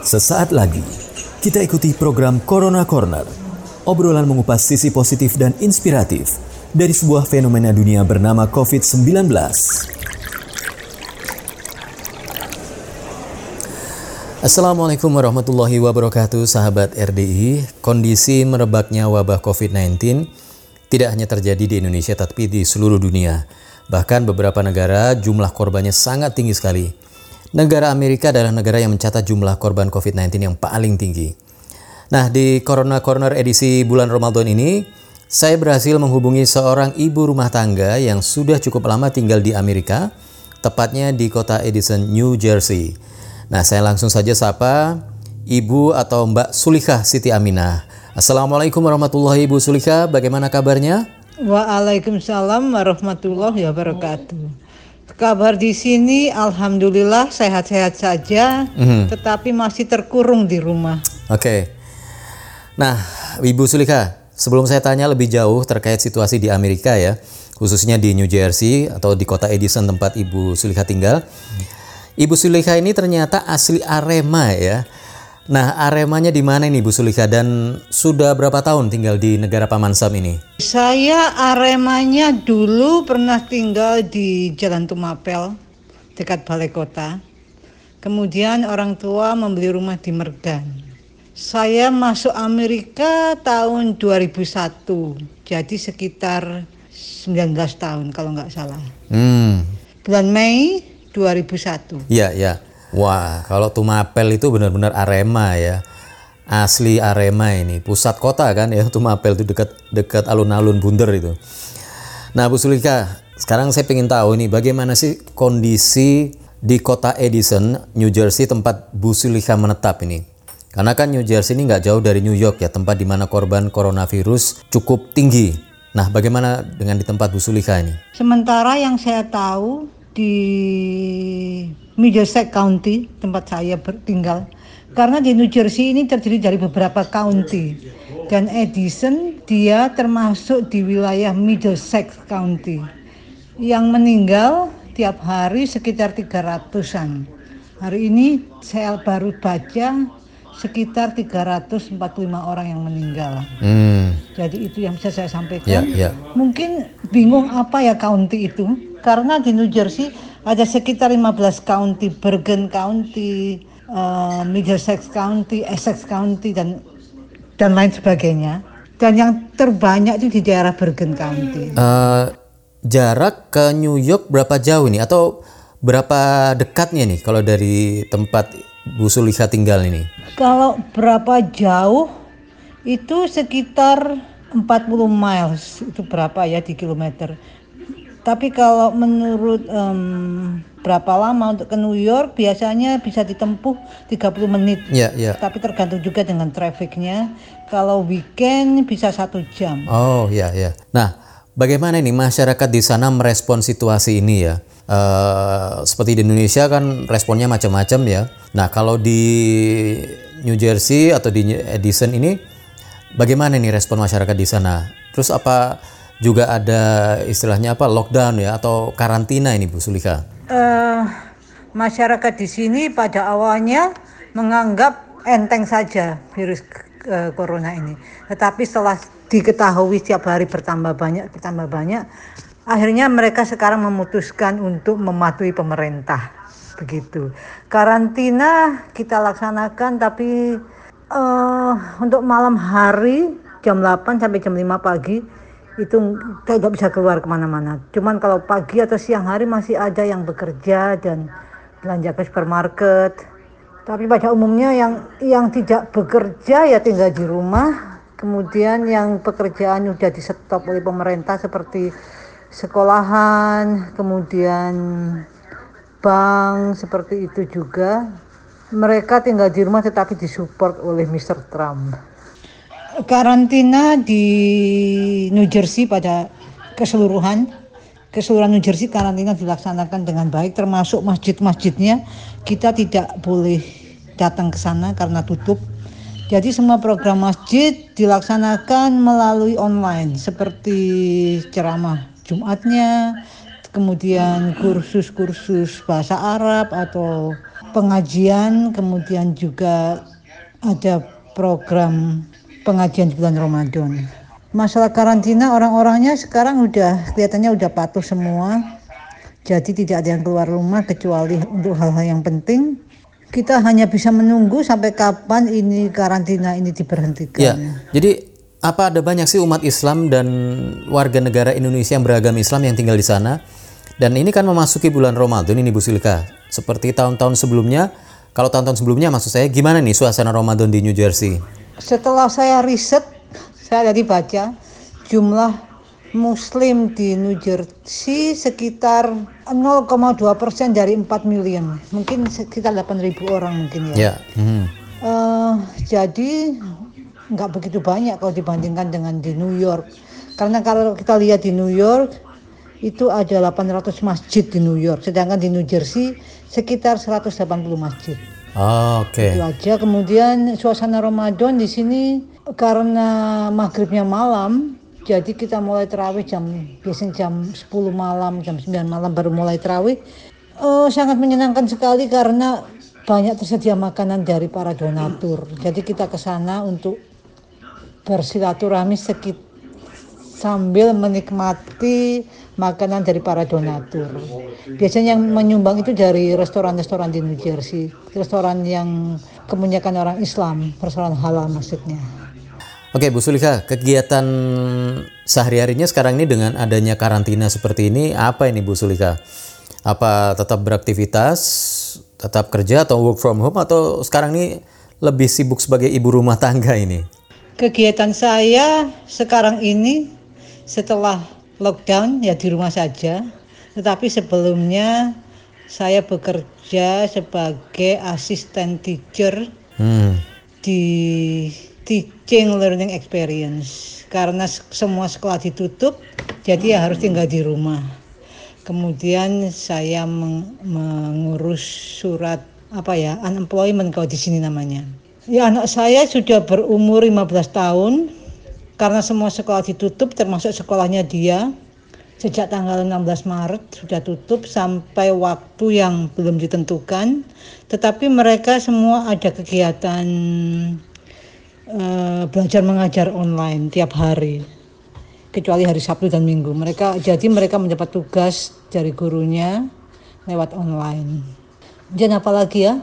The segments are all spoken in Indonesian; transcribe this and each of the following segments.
Sesaat lagi, kita ikuti program Corona Corner. Obrolan mengupas sisi positif dan inspiratif dari sebuah fenomena dunia bernama COVID-19. Assalamualaikum warahmatullahi wabarakatuh sahabat RDI. Kondisi merebaknya wabah COVID-19 tidak hanya terjadi di Indonesia tapi di seluruh dunia. Bahkan beberapa negara jumlah korbannya sangat tinggi sekali. Negara Amerika adalah negara yang mencatat jumlah korban COVID-19 yang paling tinggi. Nah, di Corona Corner edisi bulan Ramadan ini, saya berhasil menghubungi seorang ibu rumah tangga yang sudah cukup lama tinggal di Amerika, tepatnya di kota Edison, New Jersey. Nah, saya langsung saja sapa Ibu atau Mbak Sulikah Siti Aminah. Assalamualaikum warahmatullahi Ibu Sulikah, bagaimana kabarnya? Waalaikumsalam warahmatullahi wabarakatuh. Kabar di sini alhamdulillah sehat-sehat saja, Mhm. tetapi masih terkurung di rumah. Oke. Nah, Ibu Sulika, sebelum saya tanya lebih jauh terkait situasi di Amerika ya, khususnya di New Jersey atau di kota Edison tempat Ibu Sulika tinggal. Ibu Sulika ini ternyata asli Arema ya. Nah, Aremanya di mana ini Ibu Sulika dan sudah berapa tahun tinggal di negara Paman Sam ini? Saya aremanya dulu pernah tinggal di Jalan Tumapel, dekat Balai Kota. Kemudian orang tua membeli rumah di Merdan. Saya masuk Amerika tahun 2001, jadi sekitar 19 tahun kalau nggak salah. Hmm, Bulan Mei 2001. Iya, ya. Wah, kalau Tumapel itu benar-benar Arema ya. Asli Arema ini, pusat kota kan ya Tumapel itu dekat dekat alun-alun Bunder itu. Nah, Bu Sulika, sekarang saya ingin tahu nih bagaimana sih kondisi di kota Edison, New Jersey tempat Bu Sulika menetap ini. Karena kan New Jersey ini nggak jauh dari New York ya, tempat di mana korban coronavirus cukup tinggi. Nah, bagaimana dengan di tempat Bu Sulika ini? Sementara yang saya tahu di Middlesex County tempat saya tinggal karena di New Jersey ini terdiri dari beberapa county. Dan Edison dia termasuk di wilayah Middlesex County. Yang meninggal tiap hari sekitar 300-an hari ini saya baru baca sekitar 345 orang yang meninggal. Hmm, jadi itu yang bisa saya sampaikan. Ya, ya. Mungkin bingung apa ya county itu? Karena di New Jersey ada sekitar 15 county, Bergen County, eh, Middlesex County, Essex County dan dan lain sebagainya. Dan yang terbanyak itu di daerah Bergen County. Eh, jarak ke New York berapa jauh ini atau berapa dekatnya nih kalau dari tempat Bu Sulika tinggal ini? Kalau berapa jauh itu sekitar 40 miles itu berapa ya di kilometer. Tapi kalau menurut em, berapa lama untuk ke New York biasanya bisa ditempuh 30 menit. Ya, ya. Tapi tergantung juga dengan trafficnya. Kalau weekend bisa satu jam. Oh, ya, ya. Nah, bagaimana ini masyarakat di sana merespon situasi ini ya? Eh, seperti di Indonesia kan responnya macam-macam ya. Nah, kalau di New Jersey atau di Edison ini bagaimana nih respon masyarakat di sana? Terus apa juga ada istilahnya apa lockdown ya atau karantina ini Bu Sulika? Eh, masyarakat di sini pada awalnya menganggap enteng saja virus eh, corona ini. Tetapi setelah diketahui setiap hari bertambah banyak, bertambah banyak, akhirnya mereka sekarang memutuskan untuk mematuhi pemerintah. Begitu. Karantina kita laksanakan tapi eh, untuk malam hari jam 8 sampai jam 5 pagi itu nggak bisa keluar ke mana-mana. Cuman kalau pagi atau siang hari masih ada yang bekerja dan belanja ke supermarket. Tapi pada umumnya yang yang tidak bekerja ya tinggal di rumah. Kemudian yang pekerjaan sudah di stop oleh pemerintah seperti sekolahan, kemudian bank seperti itu juga. Mereka tinggal di rumah tetapi disupport oleh Mr. Trump karantina di New Jersey pada keseluruhan keseluruhan New Jersey karantina dilaksanakan dengan baik termasuk masjid-masjidnya. Kita tidak boleh datang ke sana karena tutup. Jadi semua program masjid dilaksanakan melalui online seperti ceramah Jumatnya kemudian kursus-kursus bahasa Arab atau pengajian, kemudian juga ada program pengajian bulan Ramadan. Masalah karantina orang-orangnya sekarang udah kelihatannya udah patuh semua. Jadi tidak ada yang keluar rumah kecuali untuk hal-hal yang penting. Kita hanya bisa menunggu sampai kapan ini karantina ini diberhentikan. Ya, jadi apa ada banyak sih umat Islam dan warga negara Indonesia yang beragam Islam yang tinggal di sana? Dan ini kan memasuki bulan Ramadan ini Bu Silka. Seperti tahun-tahun sebelumnya, kalau tahun-tahun sebelumnya maksud saya gimana nih suasana Ramadan di New Jersey? Setelah saya riset, saya tadi baca jumlah Muslim di New Jersey sekitar 0,2 persen dari 4 miliar, mungkin sekitar 8.000 orang mungkin ya. Ya. hmm. Eh, jadi nggak begitu banyak kalau dibandingkan dengan di New York. Karena kalau kita lihat di New York itu ada 800 masjid di New York, sedangkan di New Jersey sekitar 180 masjid. Oh, Oke. Itu aja. Kemudian suasana Ramadan di sini karena maghribnya malam, jadi kita mulai terawih jam biasanya jam 10 malam, jam 9 malam baru mulai terawih. Eh, sangat menyenangkan sekali karena banyak tersedia makanan dari para donatur. Jadi kita ke sana untuk bersilaturahmi sekit sambil menikmati makanan dari para donatur. Biasanya yang menyumbang itu dari restoran-restoran di New Jersey, restoran yang kebanyakan orang Islam, restoran halal maksudnya. Oke Bu Sulika, kegiatan sehari-harinya sekarang ini dengan adanya karantina seperti ini apa ini Bu Sulika? Apa tetap beraktivitas, tetap kerja atau work from home atau sekarang ini lebih sibuk sebagai ibu rumah tangga ini? Kegiatan saya sekarang ini setelah lockdown ya di rumah saja. Tetapi sebelumnya saya bekerja sebagai asisten teacher Hmm. di teaching learning experience karena semua sekolah ditutup jadi ya harus tinggal di rumah kemudian saya meng- mengurus surat apa ya unemployment kalau di sini namanya ya anak saya sudah berumur 15 tahun karena semua sekolah ditutup termasuk sekolahnya dia sejak tanggal 16 Maret sudah tutup sampai waktu yang belum ditentukan. Tetapi mereka semua ada kegiatan eh, belajar mengajar online tiap hari kecuali hari Sabtu dan Minggu. Mereka jadi mereka mendapat tugas dari gurunya lewat online. Dan apalagi ya?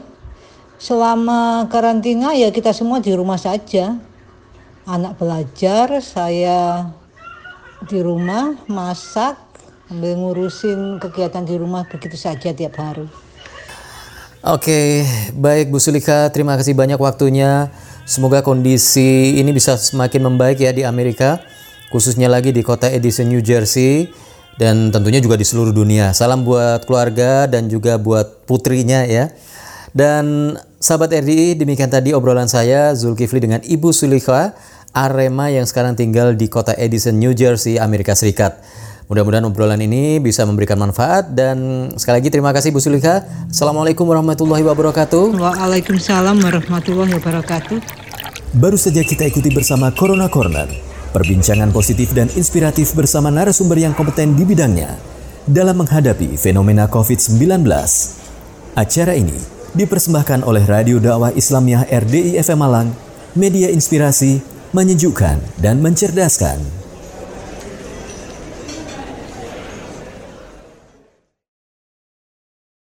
Selama karantina ya kita semua di rumah saja anak belajar saya di rumah masak sambil ngurusin kegiatan di rumah begitu saja tiap hari Oke, baik Bu Sulika, terima kasih banyak waktunya. Semoga kondisi ini bisa semakin membaik ya di Amerika, khususnya lagi di kota Edison, New Jersey, dan tentunya juga di seluruh dunia. Salam buat keluarga dan juga buat putrinya ya. Dan sahabat RDI, demikian tadi obrolan saya Zulkifli dengan Ibu Sulika Arema yang sekarang tinggal di kota Edison, New Jersey, Amerika Serikat. Mudah-mudahan obrolan ini bisa memberikan manfaat dan sekali lagi terima kasih Bu Sulika. Assalamualaikum warahmatullahi wabarakatuh. Waalaikumsalam warahmatullahi wabarakatuh Baru saja kita ikuti bersama Corona Corner, perbincangan positif dan inspiratif bersama narasumber yang kompeten di bidangnya dalam menghadapi fenomena COVID-19. Acara ini dipersembahkan oleh Radio Dakwah Islamiyah RDI FM Malang, media inspirasi, menyejukkan, dan mencerdaskan.